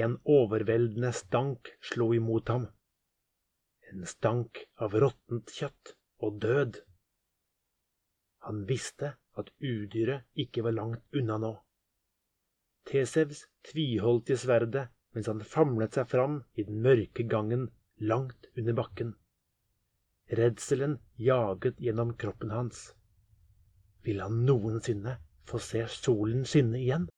En overveldende stank slo imot ham. En stank av råttent kjøtt og død. Han visste at udyret ikke var langt unna nå. Tesevs tviholdt i sverdet mens han famlet seg fram i den mørke gangen langt under bakken. Redselen jaget gjennom kroppen hans. Vil han noensinne få se solen skinne igjen?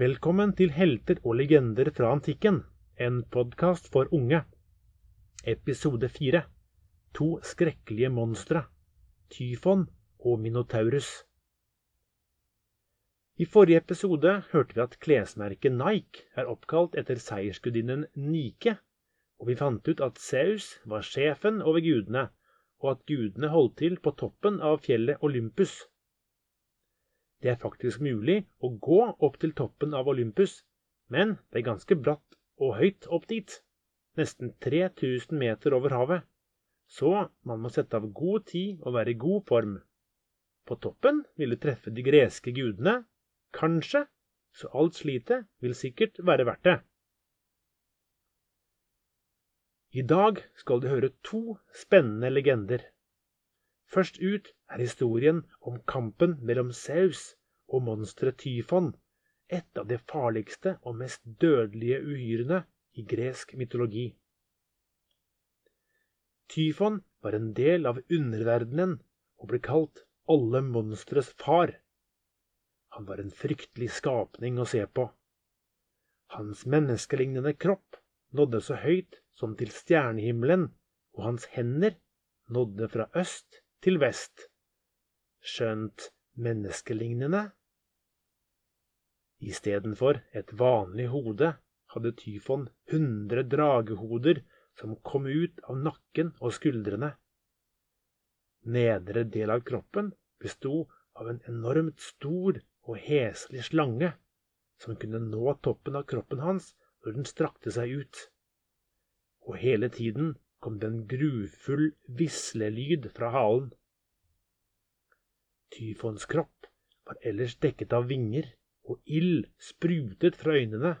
Velkommen til Helter og legender fra antikken, en podkast for unge. Episode fire To skrekkelige monstre, Tyfon og Minotaurus. I forrige episode hørte vi at klesmerket Nike er oppkalt etter seiersgudinnen Nike, og vi fant ut at Zeus var sjefen over gudene, og at gudene holdt til på toppen av fjellet Olympus. Det er faktisk mulig å gå opp til toppen av Olympus, men det er ganske bratt og høyt opp dit, nesten 3000 meter over havet, så man må sette av god tid og være i god form. På toppen vil du treffe de greske gudene, kanskje, så alt slitet vil sikkert være verdt det. I dag skal du høre to spennende legender. Først ut er historien om kampen mellom Saus og monsteret Tyfon, et av de farligste og mest dødelige uhyrene i gresk mytologi. Tyfon var en del av underverdenen og ble kalt alle monstres far. Han var en fryktelig skapning å se på. Hans menneskelignende kropp nådde så høyt som til stjernehimmelen, og hans hender nådde fra øst til vest, skjønt menneskelignende. Istedenfor et vanlig hode hadde Tyfon hundre dragehoder som kom ut av nakken og skuldrene. Nedre del av kroppen besto av en enormt stor og heslig slange som kunne nå toppen av kroppen hans når den strakte seg ut. Og hele tiden kom det en grufull vislelyd fra halen. Tyfons kropp var ellers dekket av vinger, og ild sprutet fra øynene.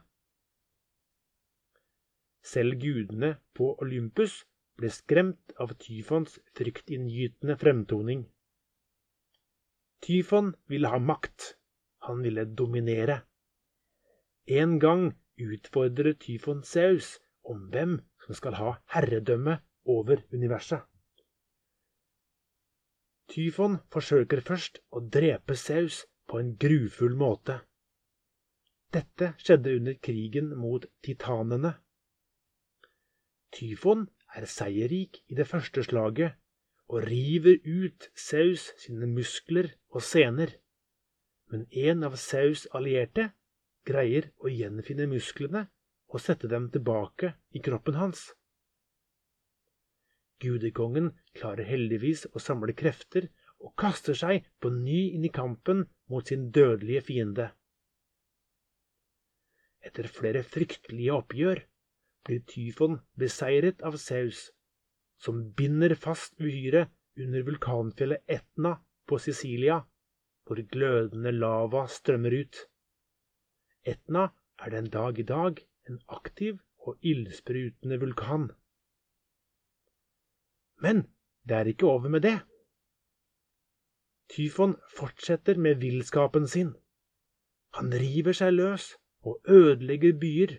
Selv gudene på Olympus ble skremt av Tyfons fryktinngytende fremtoning. Tyfon ville ha makt. Han ville dominere. En gang utfordret Tyfon Saus om hvem som skal ha herredømme over universet. Tyfon forsøker først å drepe Saus på en grufull måte. Dette skjedde under krigen mot titanene. Tyfon er seierrik i det første slaget og river ut Saus sine muskler og sener. Men en av Saus allierte greier å gjenfinne musklene og sette dem tilbake i kroppen hans. Gudekongen klarer heldigvis å samle krefter og kaster seg på ny inn i kampen mot sin dødelige fiende. Etter flere fryktelige oppgjør blir Tyfon beseiret av Saus, som binder fast uhyret under vulkanfjellet Etna på Sicilia, hvor glødende lava strømmer ut. Etna er den dag i dag en aktiv og ildsprutende vulkan. Men det er ikke over med det. Tyfon fortsetter med villskapen sin. Han river seg løs og ødelegger byer.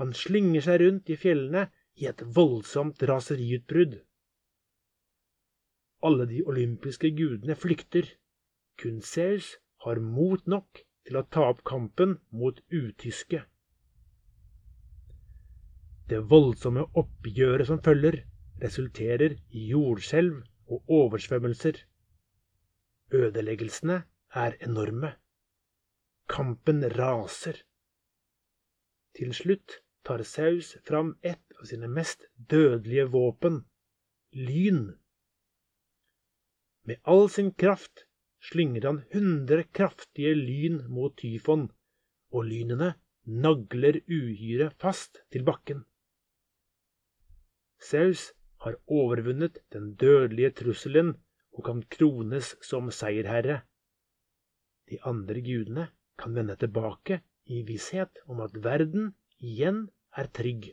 Han slynger seg rundt i fjellene i et voldsomt raseriutbrudd. Alle de olympiske gudene flykter. Kun Zeus har mot nok til å ta opp kampen mot utyske. Det voldsomme oppgjøret som følger, resulterer i jordskjelv og oversvømmelser. Ødeleggelsene er enorme. Kampen raser. Til slutt tar Saus fram et av sine mest dødelige våpen lyn. Med all sin kraft slynger han hundre kraftige lyn mot Tyfon, og lynene nagler uhyret fast til bakken. Saus har overvunnet den dødelige trusselen og kan krones som seierherre. De andre gudene kan vende tilbake i visshet om at verden igjen er trygg.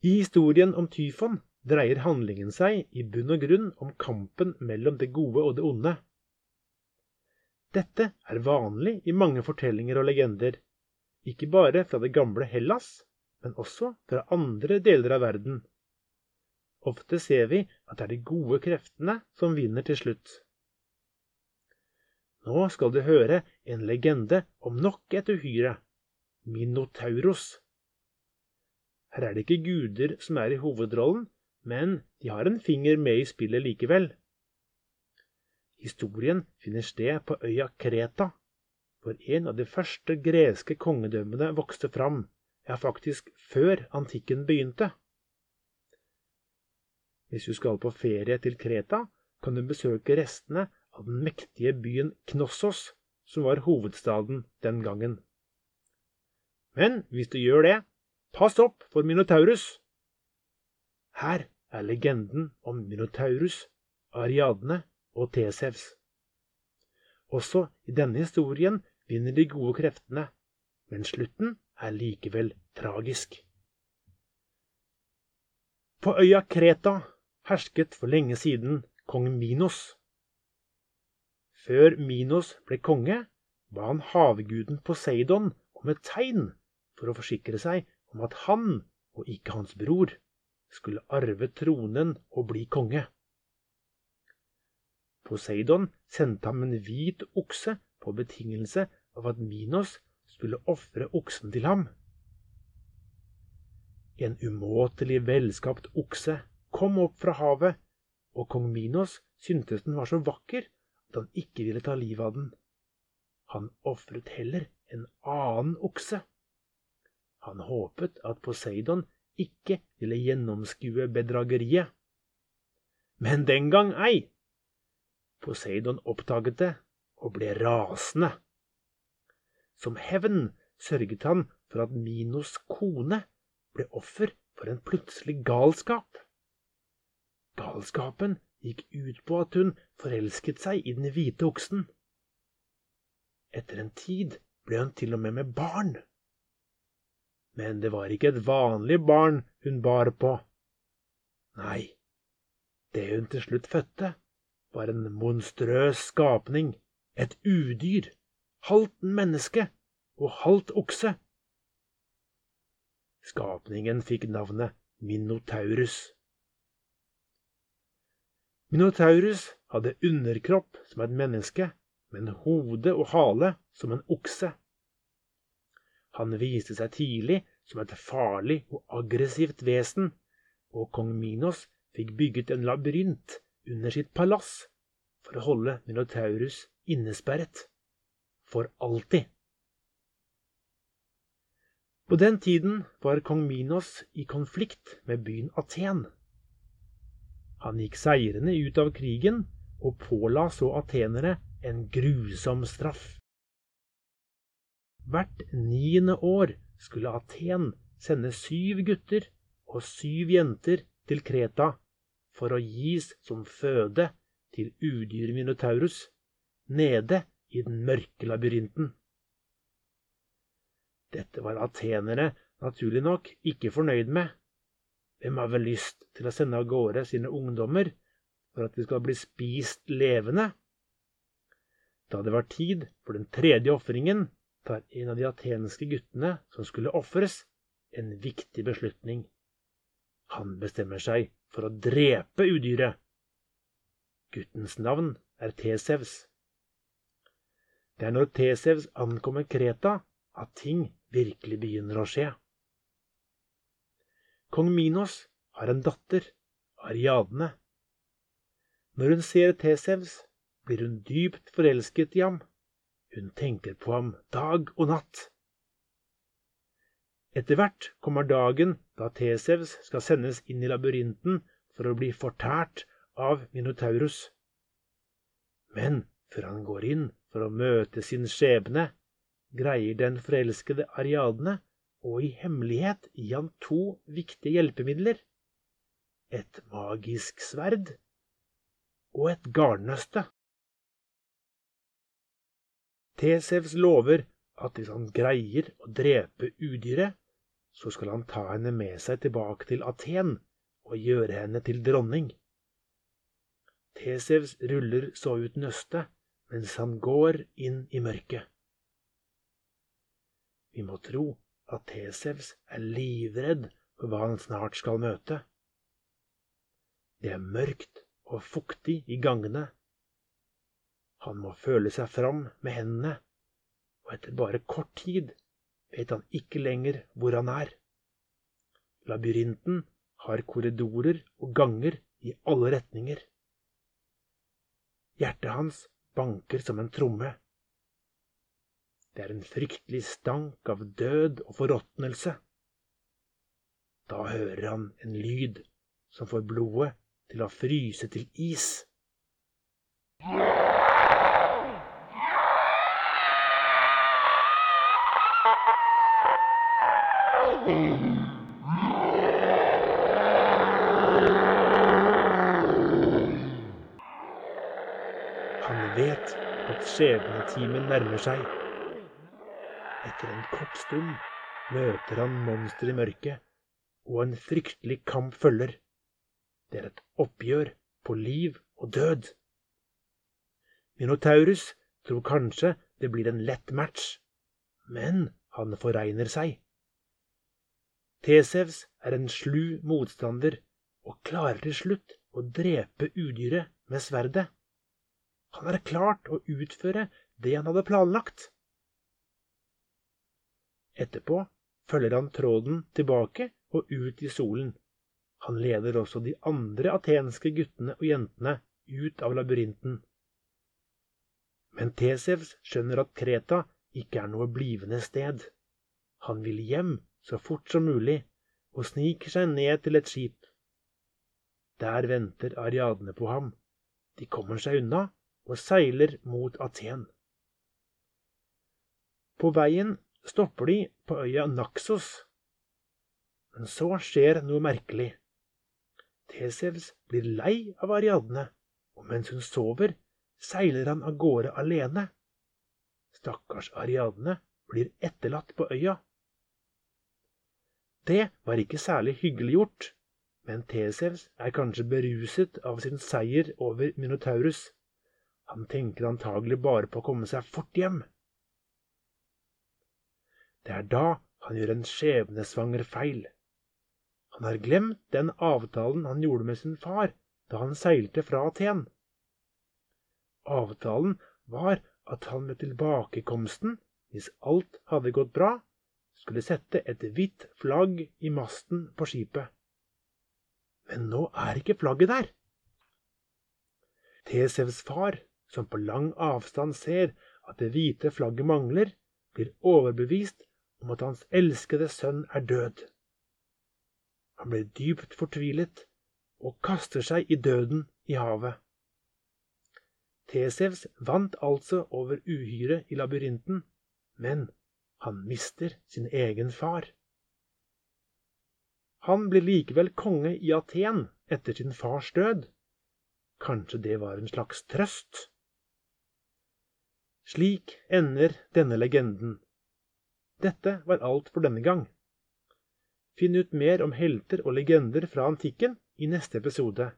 I historien om Tyfon dreier handlingen seg i bunn og grunn om kampen mellom det gode og det onde. Dette er vanlig i mange fortellinger og legender, ikke bare fra det gamle Hellas, men også fra andre deler av verden. Ofte ser vi at det er de gode kreftene som vinner til slutt. Nå skal du høre en legende om nok et uhyre, Minotauros. Her er det ikke guder som er i hovedrollen, men de har en finger med i spillet likevel. Historien finner sted på øya Kreta, hvor en av de første greske kongedømmene vokste fram, ja, faktisk før antikken begynte. Hvis du skal på ferie til Kreta, kan du besøke restene av den mektige byen Knossos, som var hovedstaden den gangen. Men hvis du gjør det, pass opp for Minotaurus! Her er legenden om Minotaurus, Ariadne og Tesevs. Også i denne historien vinner de gode kreftene, men slutten er likevel tragisk. På øya Kreta hersket for lenge siden kong Minos. Før Minos ble konge, ba han havguden Poseidon om et tegn for å forsikre seg om at han, og ikke hans bror, skulle arve tronen og bli konge. Poseidon sendte ham en hvit okse på betingelse av at Minos skulle ofre oksen til ham. En umåtelig velskapt okse kom opp fra havet, og kong Minos syntes den var så vakker at han ikke ville ta livet av den. Han ofret heller en annen okse. Han håpet at Poseidon ikke ville gjennomskue bedrageriet. Men den gang ei. Poseidon oppdaget det og ble rasende. Som hevn sørget han for at Minos kone ble offer for en plutselig galskap. Galskapen gikk ut på at hun forelsket seg i den hvite oksen. Etter en tid ble hun til og med med barn. Men det var ikke et vanlig barn hun bar på. Nei, det hun til slutt fødte, var en monstrøs skapning, et udyr, halvt menneske og halvt okse. Skapningen fikk navnet Minotaurus. Minotaurus hadde underkropp som et menneske, men hode og hale som en okse. Han viste seg tidlig som et farlig og aggressivt vesen, og kong Minos fikk bygget en labyrint under sitt palass for å holde Minotaurus innesperret. For alltid. På den tiden var kong Minos i konflikt med byen Aten. Han gikk seirende ut av krigen og påla så atenere en grusom straff. Hvert niende år skulle Aten sende syv gutter og syv jenter til Kreta for å gis som føde til udyret Minotaurus nede i den mørke labyrinten. Dette var atenere naturlig nok ikke fornøyd med. Hvem har vel lyst til å sende av gårde sine ungdommer for at de skal bli spist levende? Da det var tid for den tredje ofringen, tar en av de atenske guttene som skulle ofres, en viktig beslutning. Han bestemmer seg for å drepe udyret. Guttens navn er Tesevs. Det er når Tesevs ankommer Kreta, at ting virkelig begynner å skje. Kong Minos har en datter, Ariadne. Når hun ser Tesevs, blir hun dypt forelsket i ham. Hun tenker på ham dag og natt. Etter hvert kommer dagen da Tesevs skal sendes inn i labyrinten for å bli fortært av Minotaurus. Men før han går inn for å møte sin skjebne, greier den forelskede Ariadne og i hemmelighet gi han to viktige hjelpemidler. Et magisk sverd og et garnnøste. Tesevs lover at hvis han greier å drepe udyret, så skal han ta henne med seg tilbake til Aten og gjøre henne til dronning. Tesevs ruller så ut nøstet mens han går inn i mørket. Vi må tro at Tesevs er livredd for hva han snart skal møte. Det er mørkt og fuktig i gangene. Han må føle seg fram med hendene, og etter bare kort tid vet han ikke lenger hvor han er. Labyrinten har korridorer og ganger i alle retninger. Hjertet hans banker som en tromme. Det er en fryktelig stank av død og forråtnelse. Da hører han en lyd som får blodet til å fryse til is. Han vet at skjebnetimen nærmer seg. Etter en kort stund møter han monsteret i mørket, og en fryktelig kamp følger. Det er et oppgjør på liv og død. Minotaurus tror kanskje det blir en lett match, men han foregner seg. Tesevs er en slu motstander og klarer til slutt å drepe udyret med sverdet. Han hadde klart å utføre det han hadde planlagt. Etterpå følger han tråden tilbake og ut i solen. Han leder også de andre atenske guttene og jentene ut av labyrinten. Men Tesevs skjønner at Kreta ikke er noe blivende sted. Han vil hjem så fort som mulig og sniker seg ned til et skip. Der venter Ariadne på ham. De kommer seg unna og seiler mot Aten. På veien stopper de på øya Naxos. Men så skjer noe merkelig. Tesevs blir lei av Ariadne, og mens hun sover, seiler han av gårde alene. Stakkars Ariadne blir etterlatt på øya. Det var ikke særlig hyggelig gjort, men Tesevs er kanskje beruset av sin seier over Minotaurus. Han tenker antagelig bare på å komme seg fort hjem. Det er da han gjør en skjebnesvanger feil. Han har glemt den avtalen han gjorde med sin far da han seilte fra Aten. Avtalen var at han med tilbakekomsten, hvis alt hadde gått bra, skulle sette et hvitt flagg i masten på skipet. Men nå er ikke flagget der. Tesevs far, som på lang avstand ser at det hvite flagget mangler, blir overbevist om at hans elskede sønn er død. Han blir dypt fortvilet og kaster seg i døden i havet. Tesevs vant altså over uhyret i labyrinten, men han mister sin egen far. Han blir likevel konge i Aten etter sin fars død. Kanskje det var en slags trøst? Slik ender denne legenden. Dette var alt for denne gang. Finn ut mer om helter og legender fra antikken i neste episode.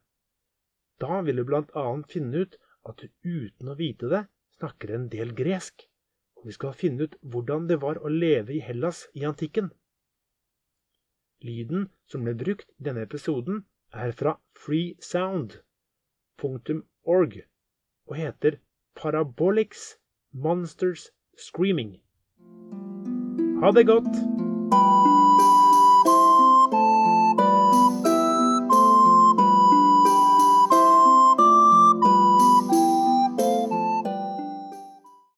Da vil du annet finne ut at du uten å vite det snakker en del gresk og vi skal finne ut hvordan det var å leve i Hellas i antikken. Lyden som ble brukt i denne episoden, er fra freesound.org og heter Parabolics Monsters Screaming. Ha det godt!